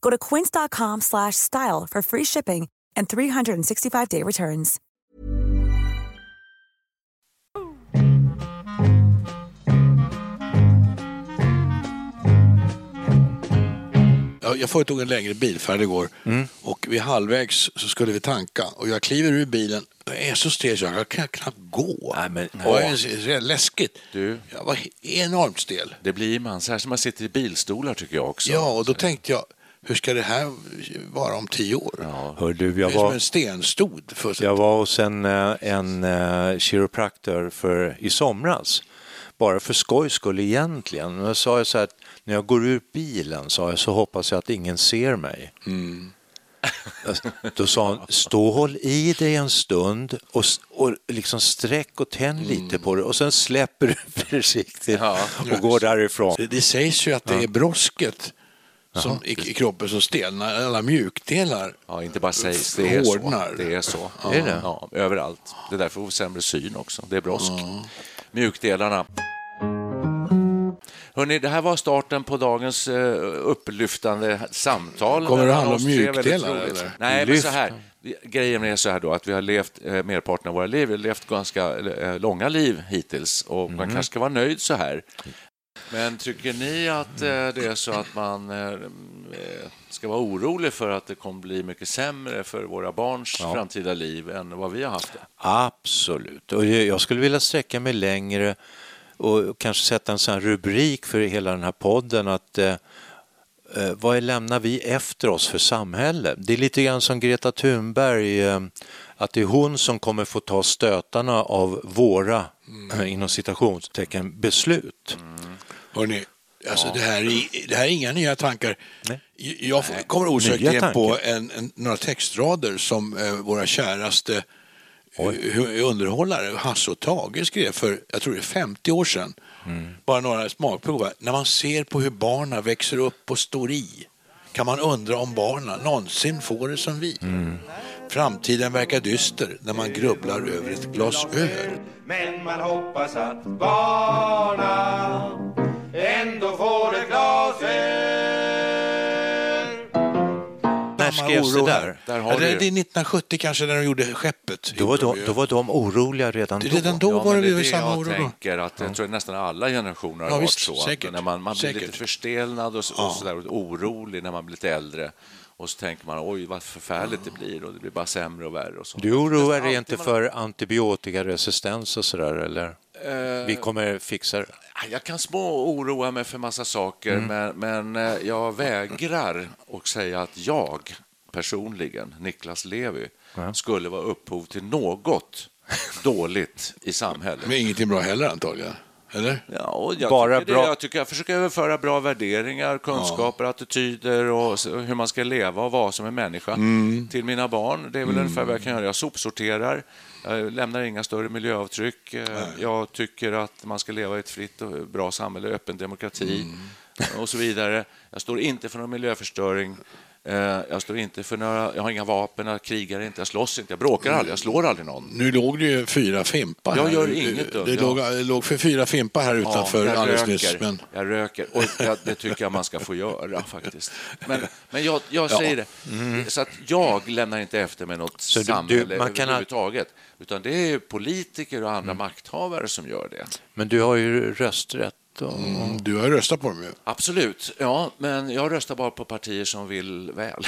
Go to quince.com slash style for free shipping and 365-day returns. Ja, Jag företog en längre bilfärd igår och vid halvvägs så skulle vi tanka och jag kliver ur bilen jag är så stel så jag kan knappt gå. Nej, men- och det är så läskigt. Du. Jag var enormt stel. Det blir man, särskilt som man sitter i bilstolar tycker jag också. Ja, och då tänkte jag, hur ska det här vara om tio år? Hör du, Det jag är som var, en stenstod. För jag var hos en, eh, en uh, kiropraktor för, i somras. Bara för skojs skull egentligen. Jag sa jag så här, att när jag går ur bilen sa jag, så hoppas jag att ingen ser mig. Då sa han, stå och håll i dig en stund och, och liksom sträck och tänd lite på det och sen släpper du försiktigt Ja. och går därifrån. Det, det sägs ju att det är brosket som, i, i kroppen som stelnar, alla mjukdelar. Ja, inte bara sägs, det är så. Det är så. Är det? Ja, överallt. Det är därför får vi sämre syn också. Det är brosk. Mjukdelarna. Hörrni, det här var starten på dagens uh, upplyftande samtal. Kommer det handla om mjukdelar, eller? Nej, men så här. Grejen är så här då att vi har levt eh, merparten av våra liv, vi har levt ganska eh, långa liv hittills och man kanske ska vara nöjd så här. Men tycker ni att eh, det är så att man eh, eh, ska vara orolig för att det kommer bli mycket sämre för våra barns framtida liv än vad vi har haft det? Absolut. Och jag skulle vilja sträcka mig längre och kanske sätta en sån rubrik för hela den här podden att vad lämnar vi efter oss för samhälle? Det är lite grann som Greta Thunberg, att det är hon som kommer få ta stötarna av våra, eh, inom citationstecken, beslut. Hörrni, alltså det, här är, det här är inga nya tankar. Nej. Jag får- kommer osökt in på en, en, några textrader som eh, våra käraste eh, underhållare, Hasse och Tage, skrev för, jag tror det är 50 år sedan. Mm. Bara några smakprov. När man ser på hur barnen växer upp och står i kan man undra om barnen någonsin får det som vi. Mm. Framtiden verkar dyster när man grubblar över ett glas öl. Men man hoppas att barna ändå får ett glas öl. När skrevs det där? Där har ja, det, det är det. 1970 kanske när de gjorde Skeppet. Då var, de, då var de oroliga redan då. Redan då Ja, var det det samma jag oro då? tänker att jag tror att nästan alla generationer har Ja, varit visst, så. säkert. Att när man, man blir Säkert. lite förstelnad och, så, och, så där, och orolig när man blir lite äldre. Och så tänker man oj vad förfärligt det blir och det blir bara sämre och värre. Och så. Du oroar dig inte man- för antibiotikaresistens och sådär eller? Vi kommer fixa det. Jag kan små oroa mig för massa saker, men, men eh, jag vägrar att säga att jag personligen, Niklas Levi, skulle vara upphov till något dåligt i samhället. Men ingenting bra heller antagligen. Eller? Ja, och jag, Bara tycker bra- Det, jag, tycker jag försöker överföra bra värderingar, kunskaper, attityder och hur man ska leva och vara som en människa till mina barn. Det är väl ungefär vad jag kan göra. Jag sopsorterar, jag lämnar inga större miljöavtryck. Eh, Jag tycker att man ska leva i ett fritt och bra samhälle, öppen demokrati och så vidare. Jag står inte för någon miljöförstöring. Eh, Jag står inte för några, jag har inga vapen, jag krigar inte, jag slåss inte, jag bråkar aldrig, jag slår aldrig någon. Nu låg det ju fyra fimpar Jag här. gör inget dumt, Det ja. låg, det låg för fyra fimpar här utanför jag alldeles röker. nyss. Men... Jag röker och jag, det tycker jag man ska få göra faktiskt. Men, men jag, jag säger det, så att jag lämnar inte efter mig något Mm. du- samhälle du- man kan överhuvudtaget. Utan det är politiker och andra makthavare som gör det. Men du har ju rösträtt. Och... Du har röstat på dem ju. Absolut, ja, men jag röstar bara på partier som vill väl.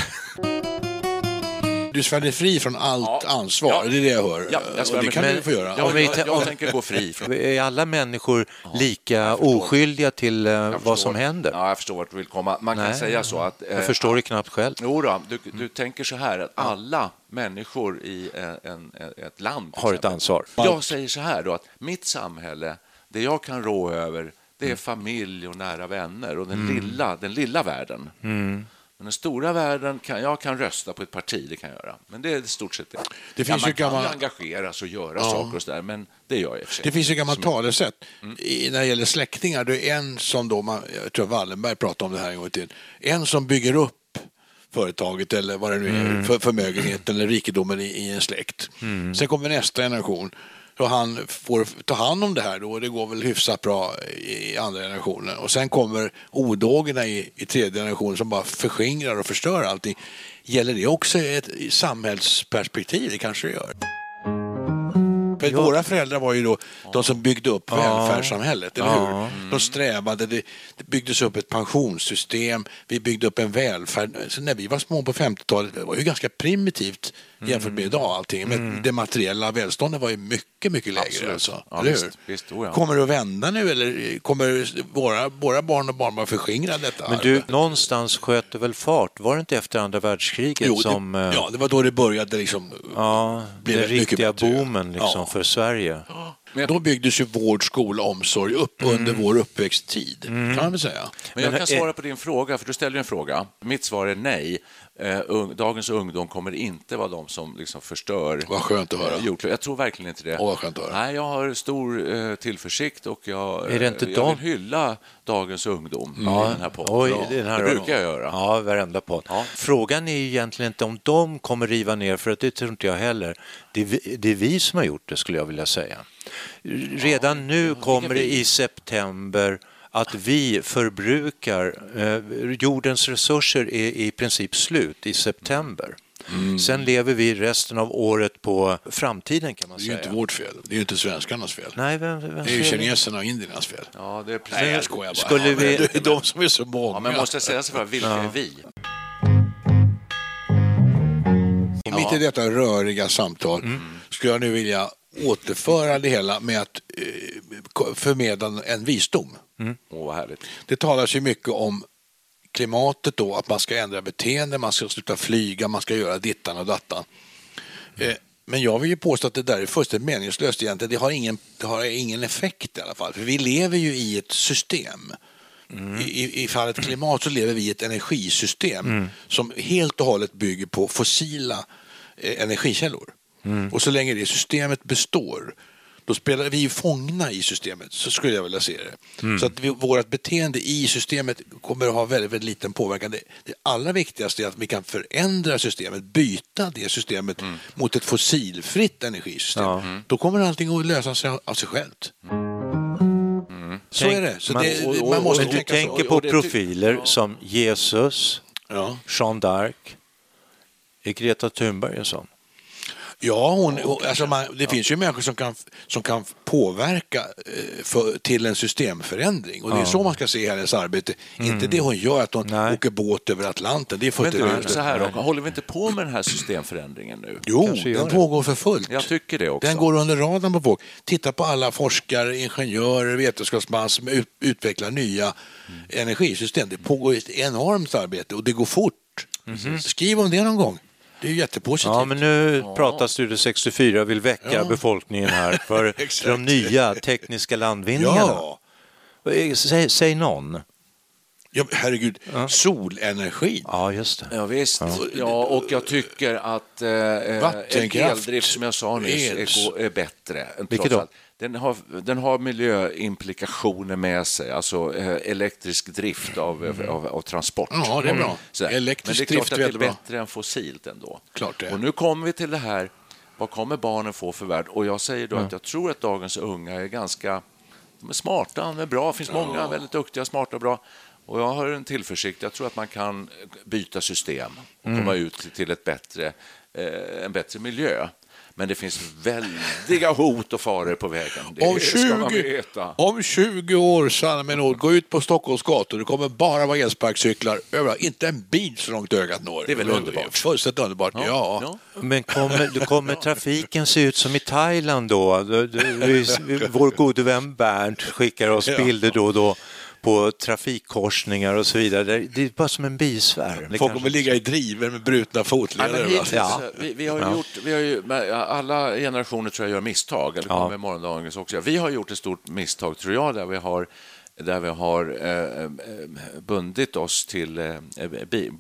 Du svär fri från allt Ja. ansvar, Ja. det är det jag hör. Ja, jag och det kan fri. du få göra. Ja, jag, tar- jag tänker gå fri från Är alla människor lika oskyldiga till eh, Jag vad som händer? Ja, jag förstår vart du vill komma. Man kan Nej. säga så att... eh, Jag förstår det knappt själv. Jo då, du, du tänker så här att alla människor i en, en, ett land Har ett ansvar. Jag säger så här då att mitt samhälle, det jag kan rå över, det Mm. är familj och nära vänner och den, lilla, den lilla världen. Men den stora världen, kan, jag kan rösta på ett parti, det kan jag göra. Men det är i stort sett det. Det finns ja, man ju gamla- kan engageras och göra saker och sådär, men det gör jag i och för sig. Det finns ju gammalt talesätt Mm. i, när det gäller släktingar. Det är en som då, man, jag tror Wallenberg pratade om det här en gång till. En som bygger upp företaget eller vad det nu är, Mm. för, förmögenheten eller rikedomen i, i en släkt. Mm. Sen kommer nästa generation och han får ta hand om det här då och det går väl hyfsat bra i andra generationen. Och sen kommer odågorna i, i tredje generationen som bara förskingrar och förstör allting. Gäller det också ett samhällsperspektiv? Det kanske det gör. För Ja. våra föräldrar var ju då de som byggde upp välfärdssamhället, eller hur? De strävade, det, det byggdes upp ett pensionssystem, vi byggde upp en välfärd. Så när vi var små på 50-talet, det var ju ganska primitivt jämfört med idag allting. Men det materiella välståndet var ju mycket, mycket lägre. Absolut. Alltså, Ja, visst, visst, oh ja. Kommer det att vända nu eller kommer våra, våra barn och barnbarn förskingra detta Men du, arv? någonstans sköt det väl fart? Var det inte efter andra världskriget Jo, som... det, eh, ja, det var då det började liksom. ja, blev den det mycket riktiga bättre. boomen liksom Ja. för Sverige. Men då byggdes ju vård, skola, omsorg upp Mm. under vår uppväxttid, kan man väl säga. Men jag kan svara på din fråga, för du ställer ju en fråga. Mitt svar är nej. Eh, dagens ungdom kommer inte vara de som liksom förstör Vad skönt att höra. eh, jordklotet. Jag tror verkligen inte det. Åh, vad skönt att höra. Nej, jag har stor eh, tillförsikt och jag, Är det inte jag de- vill hylla dagens ungdom i den här podden. Oj, Ja, den här- det brukar jag göra. Ja, varenda podd. Ja. Frågan är ju egentligen inte om de kommer riva ner, för att det tror inte jag heller. Det är, vi, det är vi som har gjort det, skulle jag vilja säga. Redan nu kommer det i september att vi förbrukar, eh, jordens resurser är i princip slut i september. Mm. Sen lever vi resten av året på framtiden kan man Det är ju säga. inte vårt fel. Det är ju inte svenskarnas fel. Nej, vem, vem Det är ju kineserna och indiernas fel. Ja, det är precis. Nej, jag skojar bara. Skulle Ja, vi- Det är de som är så många. Ja, men måste jag säga sig för, vilka är vi? Mitt i detta röriga samtal Mm. skulle jag nu vilja återföra det hela med att eh, förmedla en visdom. Åh, vad härligt. Det talas ju mycket om klimatet då, att man ska ändra beteende, man ska sluta flyga, man ska göra dittan och dattan. Eh, Men jag vill ju påstå att det där är fullständigt meningslöst egentligen. Det har ingen, det har ingen effekt i alla fall. För vi lever ju i ett system. I, i, I fallet klimat så lever vi i ett energisystem som helt och hållet bygger på fossila eh, energikällor. Och så länge det systemet består då spelar vi ju fångna i systemet, så skulle jag vilja se det. Så att vi, vårt beteende i systemet kommer att ha väldigt, väldigt liten påverkan. Det, det allra viktigaste är att vi kan förändra systemet, byta det systemet mot ett fossilfritt energisystem. Då kommer allting att lösa sig av, sig självt. Så Tänk- är det. Så man, det och- och- man måste men du tänka tänker så. på Och profiler som Jesus, Ja. Jean d'Arc, Greta Thunberg en sån? Ja, hon, alltså man, det finns ju människor som kan, som kan påverka eh, för, till en systemförändring. Och det är så man ska se hennes arbete. Inte det hon gör, att hon Nej. åker båt över Atlanten. Det är Men du, så här, då, håller vi inte på med den här systemförändringen nu? Jo, den pågår för fullt. Jag tycker det också. Den går under radarn på folk. Titta på alla forskare, ingenjörer, vetenskapsmän som ut, utvecklar nya energisystem. Det pågår ett enormt arbete och det går fort. Skriv om det någon gång. Det är jättepositivt. Ja, men nu pratar Studio 64 och vill väcka Ja. befolkningen här för de nya tekniska landvinningarna. ja. Eh, Säg, säg någon. Ja, herregud. Solenergi. Ja, just det. Ja, visst. Ja. och jag tycker att eh, eh, Vattenkraft. eldrift, som jag sa nyss, är, är bättre. Vilket då? Den har, den har miljöimplikationer med sig, alltså eh, elektrisk drift av, av, av transport. Ja, det är bra. Så här. Elektrisk Men det är klart drift att är det är bättre än fossilt ändå. Klart det. Och nu kommer vi till det här, vad kommer barnen få för värld? Och jag säger då att jag tror att dagens unga är ganska de är smarta, de är bra. Det finns många väldigt duktiga, smarta och bra. Och jag har en tillförsikt. Jag tror att man kan byta system och komma ut till ett bättre, eh, en bättre miljö. Men det finns väldiga hot och faror på vägen. Det Om ska man 20, veta. om 20 år, sanna mig nog, gå ut på Stockholms gator, det kommer bara vara elsparkcyklar överallt. Inte en bil så långt ögat når. Det är väl underbart? Fullständigt underbart, ja. Ja. Men kommer, då kommer trafiken se ut som i Thailand då? Vår gode vän Bernt skickar oss bilder då och då på trafikkorsningar och så vidare. Det är bara som en bisvärm. Folk kanske- kommer ligga i driver med brutna Ja, fotleder. Ja. vi, vi har ju gjort, vi har ju, alla generationer tror jag gör misstag, eller Ja. kommer morgondagens också. Vi har gjort ett stort misstag, tror jag, där vi har, där vi har eh, eh, bundit oss till eh, bi-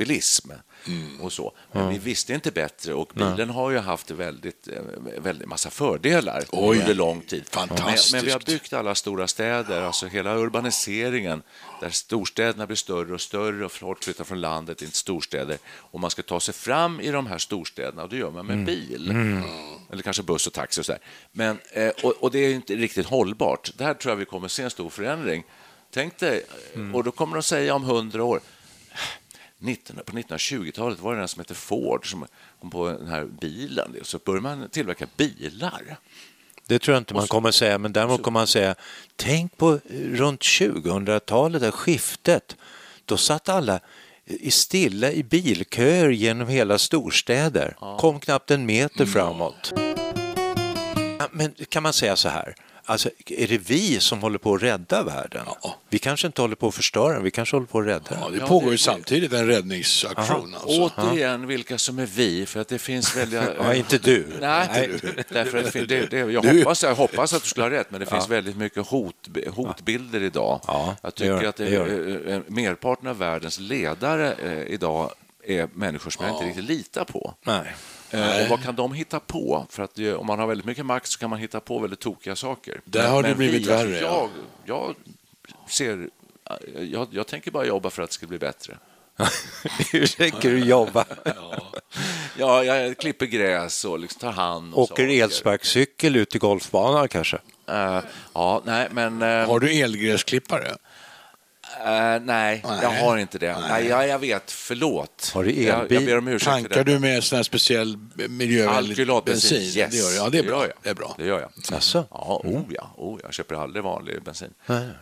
bilism och så. Men vi visste inte bättre och bilen har ju haft väldigt, eh, väldigt massa fördelar Oj. under lång tid. Fantastiskt. Men, men vi har byggt alla stora städer, alltså hela urbaniseringen, där storstäderna blir större och större och folk flyttar från landet till storstäder och man ska ta sig fram i de här storstäderna och det gör man med bil. Eller kanske buss och taxi och så där. Men, eh, och, och det är inte riktigt hållbart. Där tror jag vi kommer se en stor förändring. Tänk dig, och då kommer de säga om hundra år 19, på 1920-talet var det den som hette Ford som kom på den här bilen. Så började man tillverka bilar. Det tror jag inte man kommer säga, men däremot kommer man säga tänk på runt 2000-talet, det skiftet. Då satt alla i stilla i bilköer genom hela storstäder. Kom knappt en meter framåt. Ja, Men kan man säga så här? Alltså, är det vi som håller på att rädda världen? Vi kanske inte håller på att förstöra den, vi kanske håller på att rädda Ja, den. det pågår ju samtidigt en räddningsaktion. Alltså. Återigen, vilka som är vi, för att det finns väldiga... Ja, inte du. Nej, därför att det, det, det, jag, hoppas, jag hoppas att du skulle ha rätt, men det finns väldigt mycket hot, hotbilder idag. Ja, jag det gör tycker det, att det, det gör eh, eh, merparten av världens ledare eh, idag är människor som jag inte riktigt litar på. Nej. Eh, och vad kan de hitta på? För att eh, om man har väldigt mycket makt så kan man hitta på väldigt tokiga saker. Där har det blivit vi, alltså, värre, Jag, ja. jag, ser, eh, jag, jag tänker bara jobba för att det ska bli bättre. Hur tänker du jobba? Ja, jag klipper gräs och liksom tar hand om Åker saker. elsparkcykel ut i golfbanan kanske? Eh, ja, nej, men... eh, Har du elgräsklippare? Eh, nej, jag har inte det. Nej. jag, jag vet, förlåt. Har du jag, elbil? jag ber om ursäkt för Tankar det. du med sån här speciell miljövänlig bensin? yes. Det gör du. Ja, det är bra. gör jag. Det är bra. Det gör jag. Jaså? Ja, oh ja, oh, jag köper aldrig vanlig bensin.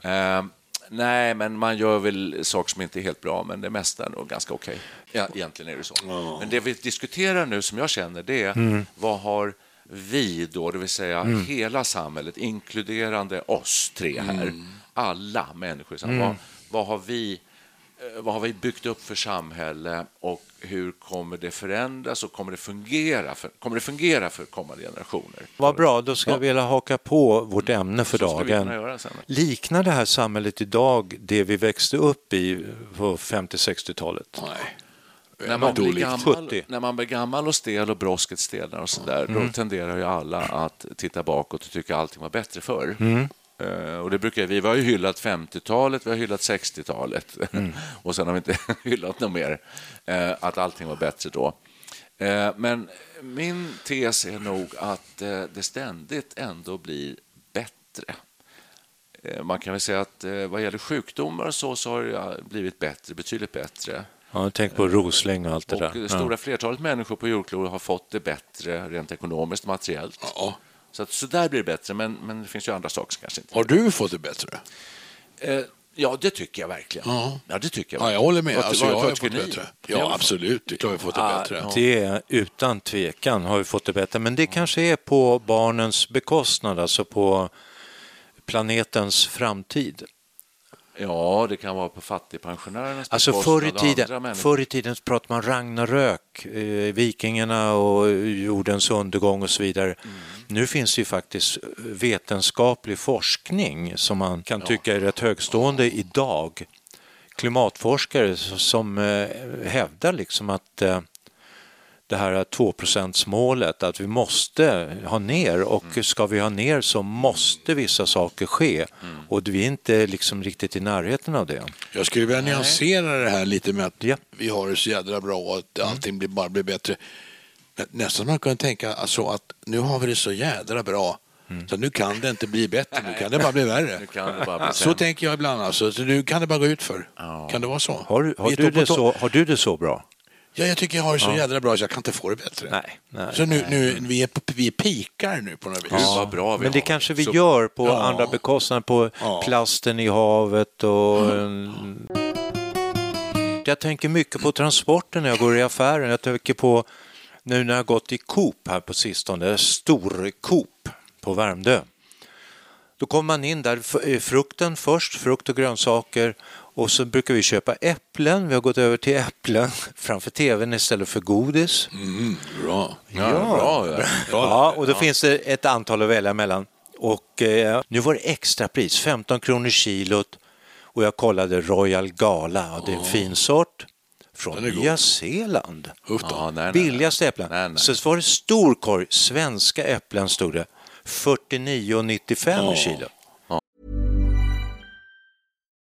Eh, nej, men man gör väl saker som inte är helt bra, men det mesta är nog ganska okej. Ja, egentligen är det så. Men det vi diskuterar nu, som jag känner, det är Mm. vad har vi då, det vill säga hela samhället, inkluderande oss tre här, Mm. alla människor, så vad, vad har vi eh, vad har vi byggt upp för samhälle och hur kommer det förändras och kommer det fungera för, kommer det fungera för kommande generationer? Vad bra, då ska jag vilja haka på vårt ämne för dagen. Liknar det här samhället idag det vi växte upp i på 50-60-talet? Nej. När man, blir gammal, 70. när man blir gammal och stel och brosket stelnar och sådär, då tenderar ju alla att titta bakåt och tycka allting var bättre förr. Eh, och det brukar vi, vi har ju hyllat 50-talet, vi har hyllat 60-talet och sen har vi inte hyllat något mer, eh, att allting var bättre då. Eh, men min tes är nog att eh, det ständigt ändå blir bättre. Eh, Man kan väl säga att eh, vad gäller sjukdomar och så, så har det blivit bättre, betydligt bättre. Ja, tänk på Rosläng och allt det Och där. det Ja. stora flertalet människor på jordklotet har fått det bättre rent ekonomiskt och materiellt. Ja. Så, att, så där blir det bättre, men, men det finns ju andra saker som kanske inte... Har du fått det bättre? Eh, ja, det tycker jag verkligen. Ja. Ja, det tycker jag. Ja, jag håller med. Vad- Alltså, vad- jag har fått ni? bättre. Ja, absolut. Det är klart vi fått det Ah, bättre. ja. Det är utan tvekan har vi fått det bättre, men det kanske är på barnens bekostnad, alltså på planetens framtid. Ja, det kan vara på fattigpensionärernas Alltså förr i, tiden, förr i tiden pratade man Ragnarök, eh, vikingarna och jordens undergång och så vidare. Mm. Nu finns det ju faktiskt vetenskaplig forskning som man kan tycka är rätt högstående idag. Klimatforskare som eh, hävdar liksom att eh, det här 2% målet att vi måste ha ner och Mm. ska vi ha ner så måste vissa saker ske Mm. och vi är inte liksom riktigt i närheten av det. Jag skulle vilja nyansera det här lite med att Ja. vi har det så jädra bra och att allting blir, bara blir bättre. Nästan man kan tänka alltså att nu har vi det så jädra bra så nu kan det inte bli bättre, nu kan det bara bli värre. Nu kan det bara bli Så tänker jag ibland alltså, så nu kan det bara gå ut för. Kan det vara så? Har, har, du det så, har du det så bra? Ja, jag tycker jag har det så jädra bra så jag kan inte få det bättre. Nej, nej, så nu, nu vi, är på, vi är pikar nu på något vis. Gud, vad bra vi Men det har. kanske vi Så- gör på Ja. andra bekostnader, på Ja. plasten i havet och... en- Jag tänker mycket på transporten när jag går i affären. Jag tänker på nu när jag gått i Coop här på sistone, stor Coop på Värmdö. Då kommer man in där, eh, frukten först, frukt och grönsaker och så brukar vi köpa äpplen. Vi har gått över till äpplen framför tvn istället för godis. Mm, bra. Ja, bra. Ja. Ja, och då finns det ett antal att välja mellan. Och eh, nu var det extrapris, 15 kronor kilot och jag kollade Royal Gala, och det är en fin sort från. Nya Zeeland. Ja, nej, nej, Billigaste äpplen. Nej, nej. Så var det stor korg, svenska äpplen stod det, 49,95 kilo.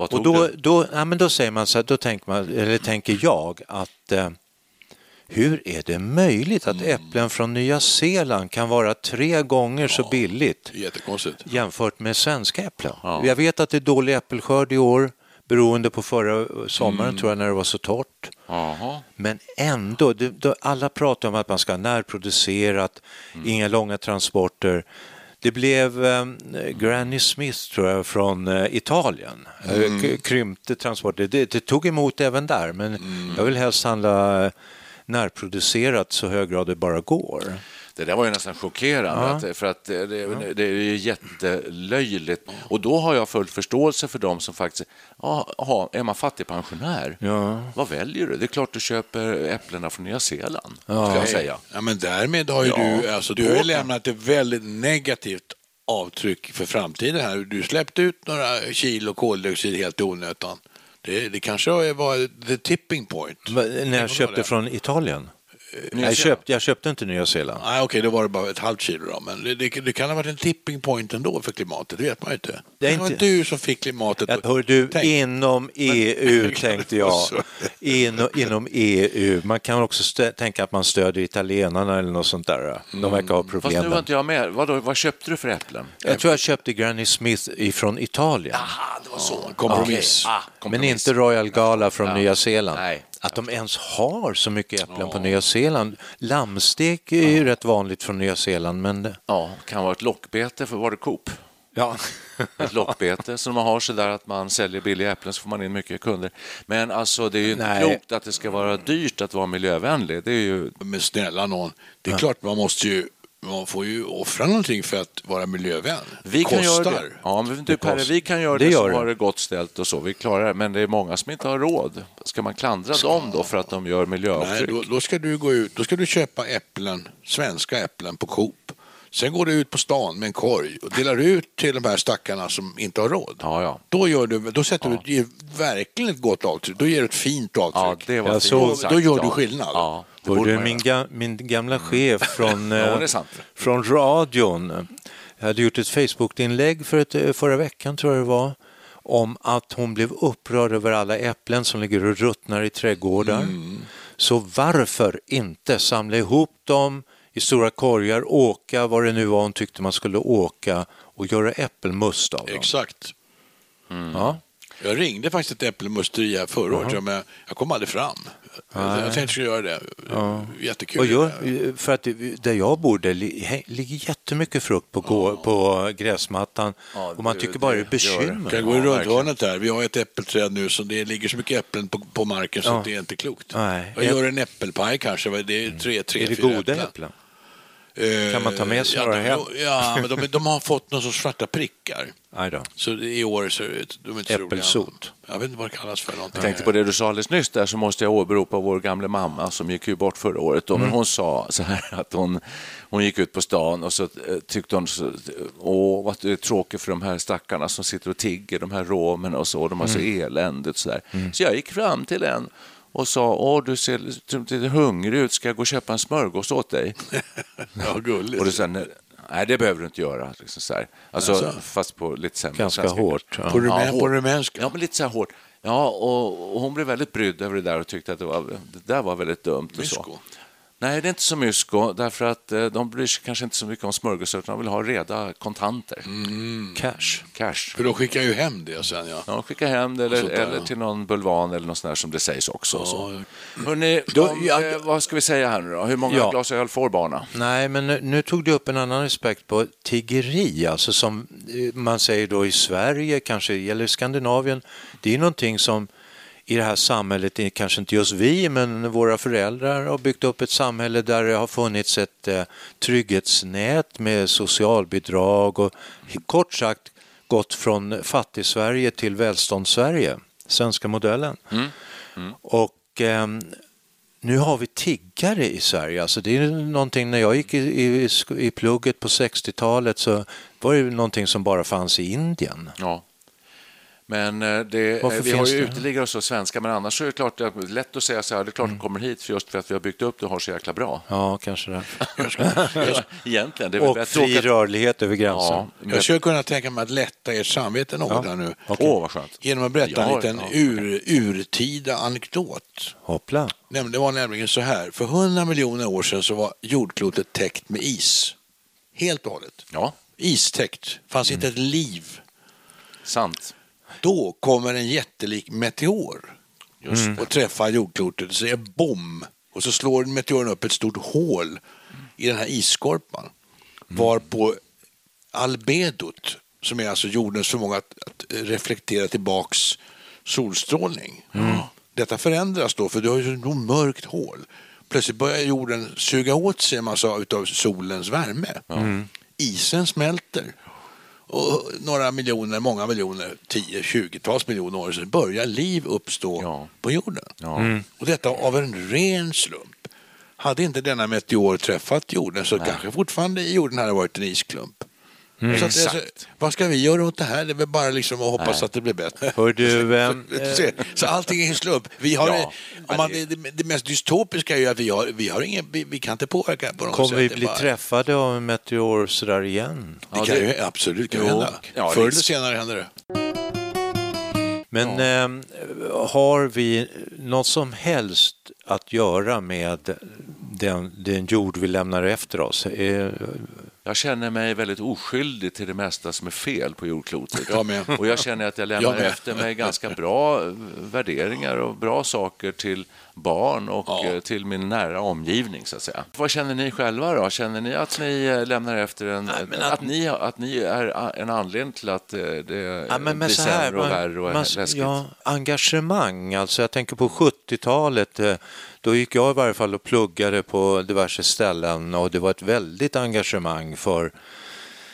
Vad Och då, då, ja, men då säger man så här, då tänker, man, eller tänker jag att eh, hur är det möjligt att äpplen från Nya Zeeland kan vara tre gånger så billigt jämfört med svenska äpplen? Ja. Jag vet att det är dålig äppelskörd i år beroende på förra sommaren tror jag när det var så torrt. Jaha. Men ändå, det, alla pratar om att man ska ha närproducerat, inga långa transporter. Det blev eh, Granny Smith, tror jag, från eh, Italien. Mm. K- krympte transporter. Det, det tog emot även där, men jag vill helst handla eh, närproducerat så hög grad det bara går. Det där var ju nästan chockerande, att, för att det, det, det är ju jättelöjligt. Och då har jag full förståelse för dem som faktiskt... Ja, aha, är man fattigpensionär, Ja. vad väljer du? Det är klart du köper äpplena från Nya Zeeland, ska jag säga. Ja, men därmed har ju Ja. du, alltså, du har ju lämnat ett väldigt negativt avtryck för framtiden här. Du släppte ut några kilo koldioxid helt i onödan. Det, det kanske var the tipping point. Va- När jag köpte från Italien? Jag köpte, jag köpte inte Nya Zeeland. Nej, okej, då var det bara ett halvt kilo då. Men det, det, det kan ha varit en tipping point ändå för klimatet, det vet man ju inte. Det är Det var inte- du som fick klimatet. Jag hör du, Tänk. inom EU tänkte jag. Inom, inom EU. Man kan också stö- tänka att man stödjer italienarna eller något sånt där. De verkar ha Fast nu problem. var inte jag med. Vad, då, vad köpte du för äpplen? Jag tror jag köpte Granny Smith ifrån Italien. Ah, det var så. kompromiss. Okej. Ah, Men kompromiss. inte Royal Gala från Ja. Nya Zeeland. Nej. Att de ens har så mycket äpplen på Nya Zeeland. Lammstek är ju rätt vanligt från Nya Zeeland, men... Ja, kan vara ett lockbete för var det Coop. Ja. Ett lockbete som man har så där att man säljer billiga äpplen så får man in mycket kunder. Men alltså det är ju inte Nej. klokt att det ska vara dyrt att vara miljövänlig. Det är ju Men snälla någon, det är klart man måste ju man får ju offra någonting för att vara miljövän. Vi kan Kostar. göra det. Ja, men du, kostar. vi kan göra Det det, gör som det. har det gott ställt och så. Vi klarar det. Men det är många som inte har råd. Ska man klandra dem då för att de gör Nej, miljöavtryck? då, då ska du gå ut, då ska du köpa äpplen, svenska äpplen på Coop. Sen går du ut på stan med en korg och delar ut till de här stackarna som inte har råd. Ja, ja. Då, gör du, då sätter du ger verkligen ett gott avtryck. Då ger du ett fint Ja, avtryck. det var fint såg- sagt, då gör du ja. skillnad. Ja, man min, ga, min gamla chef från, Ja, eh, från radion. Jag hade gjort ett Facebook-inlägg för ett, eh, förra veckan tror jag det var om att hon blev upprörd över alla äpplen som ligger och ruttnar i trädgårdar. Så varför inte samla ihop dem i stora korgar, åka vad det nu var hon tyckte man skulle åka och göra äppelmust av dem. Exakt. Ja. Jag ringde faktiskt ett äppelmusteri här förra året, men jag kom aldrig fram. Jag tänkte jag skulle göra det. Jättekul. Och gör, för att det- där jag bor det ligger jättemycket frukt på, gå, på gräsmattan Ja, och man det- tycker bara det är bekymmer. kan gå i Ja, rundhörnet där. Vi har ett äppelträd nu så det ligger så mycket äpplen på, på marken så det är inte klokt. Nej. Jag gör en äppelpaj kanske. Det är tre, tre, Är det fyra goda äpplen? Eh, Kan man ta med sig ja, några hem? Ja, men de, de har fått någon sorts svarta prickar. Så i år så de är inte. Äppelsot. Jag vet inte vad det kallas för någonting. Jag tänkte på det du sa alldeles nyss där så måste jag åberopa vår gamla mamma som gick ju bort förra året. Då, Mm. Men hon sa så här att hon, hon gick ut på stan och så eh, tyckte hon så, åh vad det är tråkigt för de här stackarna som sitter och tigger, de här romerna och så, de har så Mm. eländigt så där. Så jag gick fram till en och sa, åh du ser lite hungrig ut, ska jag gå och köpa en smörgås åt dig? Ja, gulligt. Och det sa, nej, det behöver du inte göra. Liksom så här. Alltså, Alltså. fast på lite sämre Ganska svenska. hårt. Ja. På, rumän, Ja, på rumänska. Ja, men lite så här hårt. Ja, och, och hon blev väldigt brydd över det där och tyckte att det, var, det där var väldigt dumt. Och så. Nej, det är inte så mysko, därför att eh, de bryr sig kanske inte så mycket om smörgåsar, utan de vill ha reda kontanter. Cash. Cash. För de skickar ju hem det sen ja. Ja, skicka hem det eller, där, eller ja. till någon bulvan eller något sånt där som det sägs också. Så. Ja. Hörrni, Då- om, ja, eh, vad ska vi säga här nu då? Hur många Ja. glas öl får barnen? Nej, men nu, nu tog du upp en annan aspekt på tiggeri, alltså som eh, man säger då i Sverige, kanske gäller Skandinavien. Det är någonting som i det här samhället, kanske inte just vi, men våra föräldrar har byggt upp ett samhälle där det har funnits ett eh, trygghetsnät med socialbidrag och kort sagt gått från fattig-Sverige till välstånds-Sverige, svenska modellen. Och ehm, nu har vi tiggare i Sverige. Alltså det är någonting, när jag gick i, i, i plugget på 60-talet så var det någonting som bara fanns i Indien. Ja. Men eh, det, eh, vi har ju uteliggare och så svenska, men annars så är det klart, det är lätt att säga så här, det är klart Mm. de kommer hit för just för att vi har byggt upp det och har så jäkla bra. Ja, kanske det. Egentligen, det är Och bättre fri rörlighet över gränsen. Ja, Jag skulle kunna tänka mig att lätta ert samvete något här nu. Åh, vad skönt. Genom att berätta en Ja, liten ja. ur, urtida anekdot. Hoppla. Det var nämligen så här, för 100 miljoner år sedan så var jordklotet täckt med is. Helt och hållet. Ja, Istäckt. fanns inte ett liv. sant. Då kommer en jättelik meteor Just och träffar jordklotet. Det säger bom! Och så slår meteoren upp ett stort hål i den här isskorpan. Varpå albedot, som är alltså jordens förmåga att, att reflektera tillbaks solstrålning. Detta förändras då, för du har ju ett mörkt hål. Plötsligt börjar jorden suga åt sig en massa av solens värme. Isen smälter. Och några miljoner, många miljoner, 10, 20-tals miljoner år sedan börjar liv uppstå Ja. på jorden. Ja. Och detta av en ren slump. Hade inte denna meteor träffat jorden så kanske fortfarande jorden hade varit en isklump. Så att, alltså, vad ska vi göra åt det här? Det är väl bara liksom att hoppas Nej. att det blir bättre. Hör du, ehm, Se, så allting är en slump. Vi har, Ja, om man, det, det, mest dystopiska är ju att vi, har, vi, har ingen, vi, vi kan inte påverka på något Kommer sätt. vi Det är bli bara- träffade av en meteor sådär igen? Det Ja, kan det- ju absolut kan hända. Ja, Förr eller senare händer det. Men ehm, har vi något som helst att göra med den, den jord vi lämnar efter oss? Eh, Jag känner mig väldigt oskyldig till det mesta som är fel på jordklotet. Jag. Och jag känner att jag lämnar Jag efter mig ganska bra eh, värderingar och bra saker till barn och Ja. eh, till min nära omgivning. så att säga. Vad känner ni själva då? Känner ni att ni eh, lämnar efter en... men att, att- ni, att ni är en anledning till att det Ja, men, blir men här, sämre och värre och man, läskigt? ja, engagemang, alltså jag tänker på 70-talet, eh, då gick jag i varje fall och pluggade på diverse ställen och det var ett väldigt engagemang för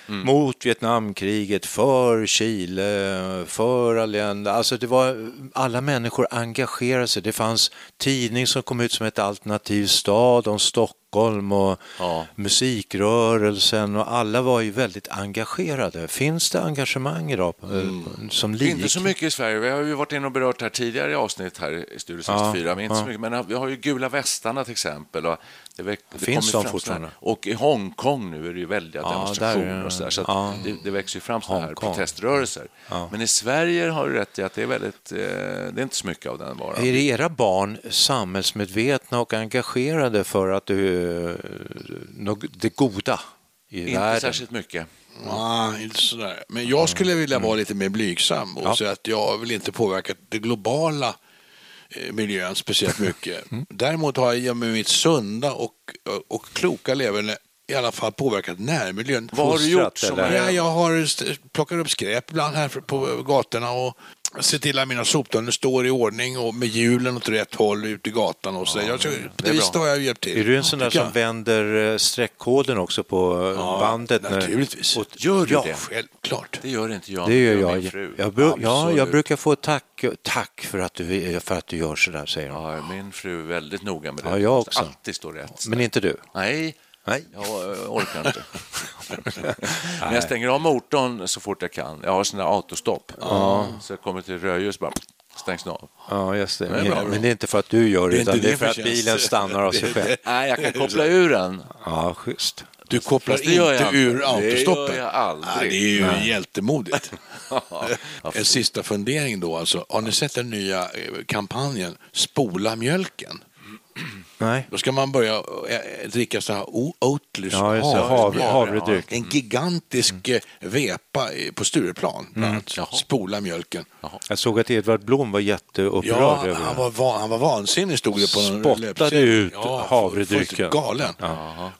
Mm. mot Vietnamkriget, för Chile, för Allende. Alltså det var, alla människor engagerade sig. Det fanns tidning som kom ut som ett alternativ stad om Stockholm och Ja. musikrörelsen och alla var ju väldigt engagerade. Finns det engagemang idag eh, som lik? Inte så mycket i Sverige. Vi har ju varit inne och berört det här tidigare i avsnitt här i Studio 64, men inte så ja. mycket. Men vi har ju gula västarna till exempel. Och Det, väck, det Finns de fortfarande? Och i Hongkong nu är det ju väldiga Ja, demonstrationer och så där, så ja. det, det växer ju fram sådana här proteströrelser. Ja. Men i Sverige har du rätt i att det är väldigt, eh, det är inte så mycket av den varan. Är era barn samhällsmedvetna och engagerade för att du, det goda i Inte världen? särskilt mycket. Nej, inte sådär. Men jag skulle vilja vara lite mer blygsam och Ja. säga att jag vill inte påverka det globala eh, miljön speciellt mycket. Däremot har jag med mitt sunda och, och kloka leverne i alla fall påverkat närmiljön. Vad har du gjort som eller? Ja, jag har plockat upp skräp ibland här på gatorna och sett till att mina soptunnor står i ordning och med hjulen åt rätt håll ut i gatan och så. jag, så på det viset har jag hjälpt till. Är du en sån där som jag. vänder eh, streckkoden också på eh, bandet? när- naturligtvis. Och- Gör du ja, det? Självklart. Det gör inte jag. Det gör min jag. fru. Jag, bru- ja, jag brukar få tack, tack för, att du, för att du gör så där, säger hon. Ja, min fru är väldigt noga med det. Ja, jag också. alltid stå rätt. Men inte du? Nej, Nej. jag orkar inte. Men jag stänger av motorn så fort jag kan. Jag har sån där autostopp. Så jag kommer till rödljus bara stängs den av. Ja, just det. är bra. Men det är inte för att du gör det, Det utan inte det är för att bilen stannar av sig själv. Nej, jag kan koppla ur den. Ja, schysst. Du kopplar det gör jag inte ur inte. Det autostoppen? gör jag aldrig. Ja, det är ju hjältemodigt. Ja, En sista fundering då alltså. Har ni sett den nya eh, kampanjen Spola mjölken? Nej. Då ska man börja eh, dricka så här O- Oatlys Ja. Havre, havredryck. En gigantisk eh, vepa på Stureplan, bland annat. Jaha. Spola mjölken. Jag såg att Edvard Blom var jätteupprörd Ja, över han var, van, han var vansinnig stod det på någon Spottade ut ja, havredrycken. galen.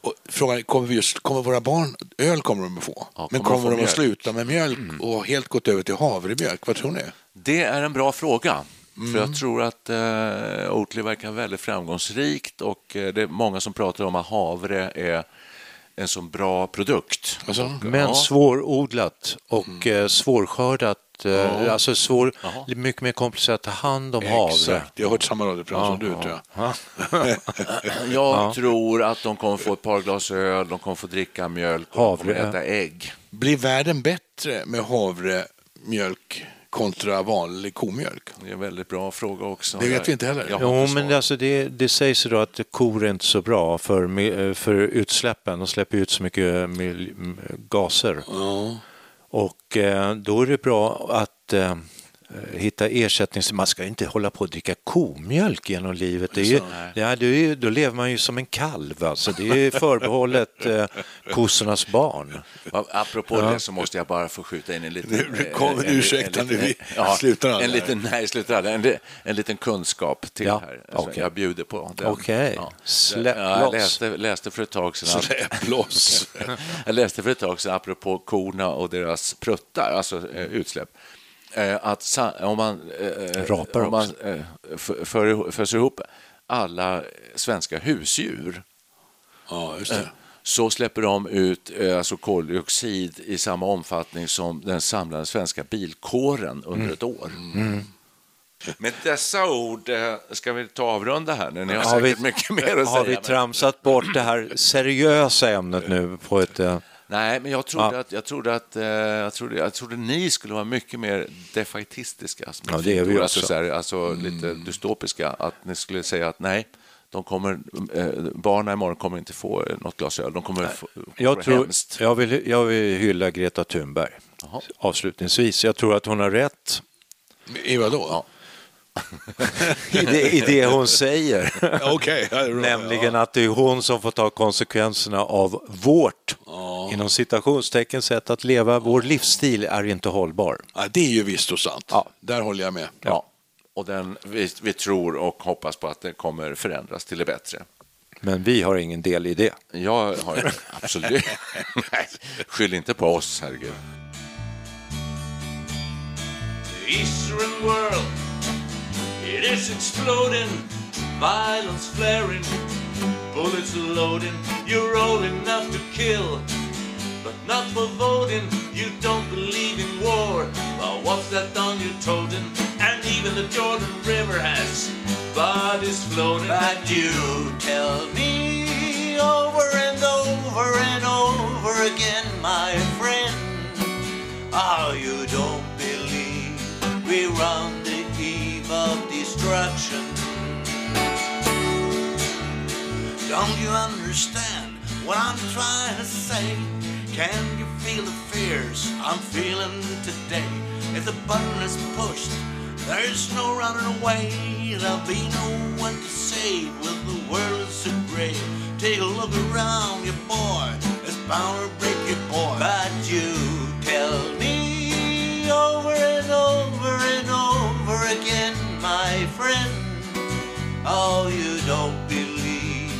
Och frågan kommer, vi just, kommer våra barn, öl kommer de att få, Ja, men kommer de kommer de att mjölk? sluta med mjölk och helt gått över till havremjölk? Vad tror ni? Det är en bra fråga. För Mm. jag tror att eh, Oatly verkar väldigt framgångsrikt och eh, det är många som pratar om att havre är en så bra produkt. Alltså? Men Ja. svårodlat och eh, svårskördat. Eh, Alltså svår, mycket mer komplicerat att ta hand om havre. Jag har hört samma radioprogram som du tror jag. Jag tror att de kommer få ett par glas öl, de kommer få dricka mjölk och de kommer Havre, äta ägg. Blir världen bättre med havremjölk kontra vanlig komjölk? Det är en väldigt bra fråga också. Det vet vi inte heller. Jo, men alltså det, det sägs då att kor är inte så bra för, för utsläppen. De släpper ut så mycket gaser. Och eh, då är det bra att eh, hitta ersättnings... Man ska inte hålla på att dricka komjölk genom livet. Det är ju, ja, det är, då lever man ju som en kalv. Alltså. Det är förbehållet eh, kossornas barn. Ja, Apropå det så måste jag bara få skjuta in en liten... Nu kommer- en- en- ursäkta, en nu liten- slutar aldrig en liten, Nej, slutar aldrig. En, li- en liten kunskap till Ja, här. Alltså, okej. Jag bjuder på den. Okej. Släpp ja, jag loss. läste, läste för ett tag sedan. Släpp loss. jag läste för ett tag sedan, apropå korna och deras pruttar, alltså eh, utsläpp, eh, att sa, om man, eh, Rapar om man eh, för, för, föser ihop alla svenska husdjur Ja, just det. så släpper de ut eh, alltså koldioxid i samma omfattning som den samlade svenska bilkåren under Mm. ett år. Med dessa ord eh, ska vi ta avrunda här nu. Ni har, Har vi- säkert mycket mer att Har säga. vi men- tramsat bort det här seriösa ämnet nu på ett... Nej, men jag trodde, Ja. att, jag, trodde att, eh, jag, trodde, jag trodde ni skulle vara mycket mer defaitistiska. som Ja, det är vi ord, också. Alltså, så här, alltså lite dystopiska. Att ni skulle säga att nej, de kommer, eh, barnen imorgon kommer inte få eh, något glas öl. De kommer få, Jag, tror, hemskt. jag, vill, jag vill hylla Greta Thunberg Jaha. avslutningsvis. Jag tror att hon har rätt I vadå? I det, i det hon säger. Bra. Nämligen att det är hon som får ta konsekvenserna av vårt, inom citationstecken, sätt att leva. Vår livsstil är inte hållbar. Ja, det är ju visst och sant. Ja. Där håller jag med. Ja. Och den, vi, vi tror och hoppas på att det kommer förändras till det bättre. Men vi har ingen del i det. Jag har absolut... Nej, skyll inte på oss, herregud. The Eastern world, it is exploding, violence flaring, bullets loading. You're old enough to kill, but not for voting. You don't believe in war, but what's that done you told him? And even the Jordan River has bodies floating. But you tell me over and over and over again, my friend. Oh, you don't believe we're on the eve of destruction. Don't you understand what I'm trying to say? Can you feel the fears I'm feeling today? If the button is pushed, there's no running away. There'll be no one to save when the world is so gray. Take a look around you, boy. It's bound to break you, boy. But you tell me over and over friend. Oh, you don't believe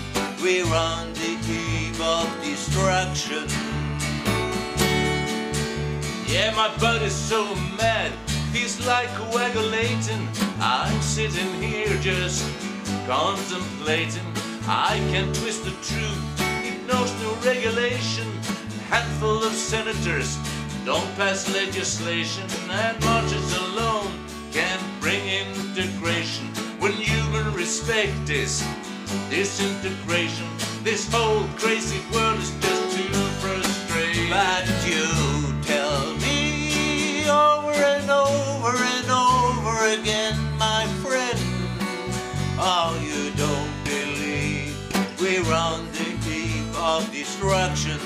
we're on the eve of destruction. Yeah, my buddy's so mad, he's like coagulating. I'm sitting here just contemplating. I can twist the truth, knows no regulation. Handful of senators don't pass legislation, and marches alone can't bring integration. When human respect is disintegration, this whole crazy world is just too frustrating. But you tell me over and over and over again, my friend, oh, you don't believe we're on the eve of destruction.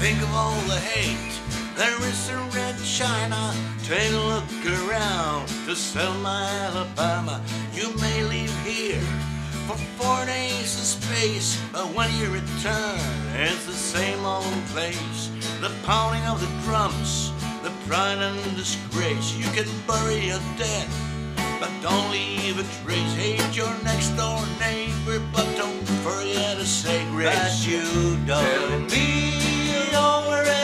Think of all the hate there is in red China. Take a look around to Selma, Alabama. You may leave here for four days in space, but when you return, it's the same old place. The pounding of the drums, the pride and disgrace. You can bury your dead, but don't leave a trace. Hate your next door neighbor, but don't forget to say grace. But you don't Tell me over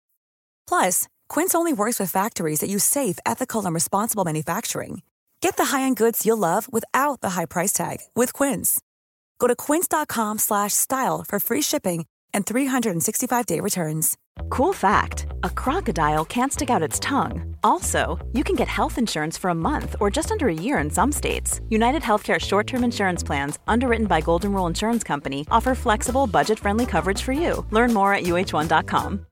Plus, Quince only works with factories that use safe, ethical, and responsible manufacturing. Get the high-end goods you'll love without the high price tag with Quince. Go to quince.com slash style for free shipping and 365-day returns. Cool fact a crocodile can't stick out its tongue. Also, you can get health insurance for a month or just under a year in some states. United Healthcare short term insurance plans, underwritten by Golden Rule Insurance Company, offer flexible, budget friendly coverage for you. Learn more at uh1.com.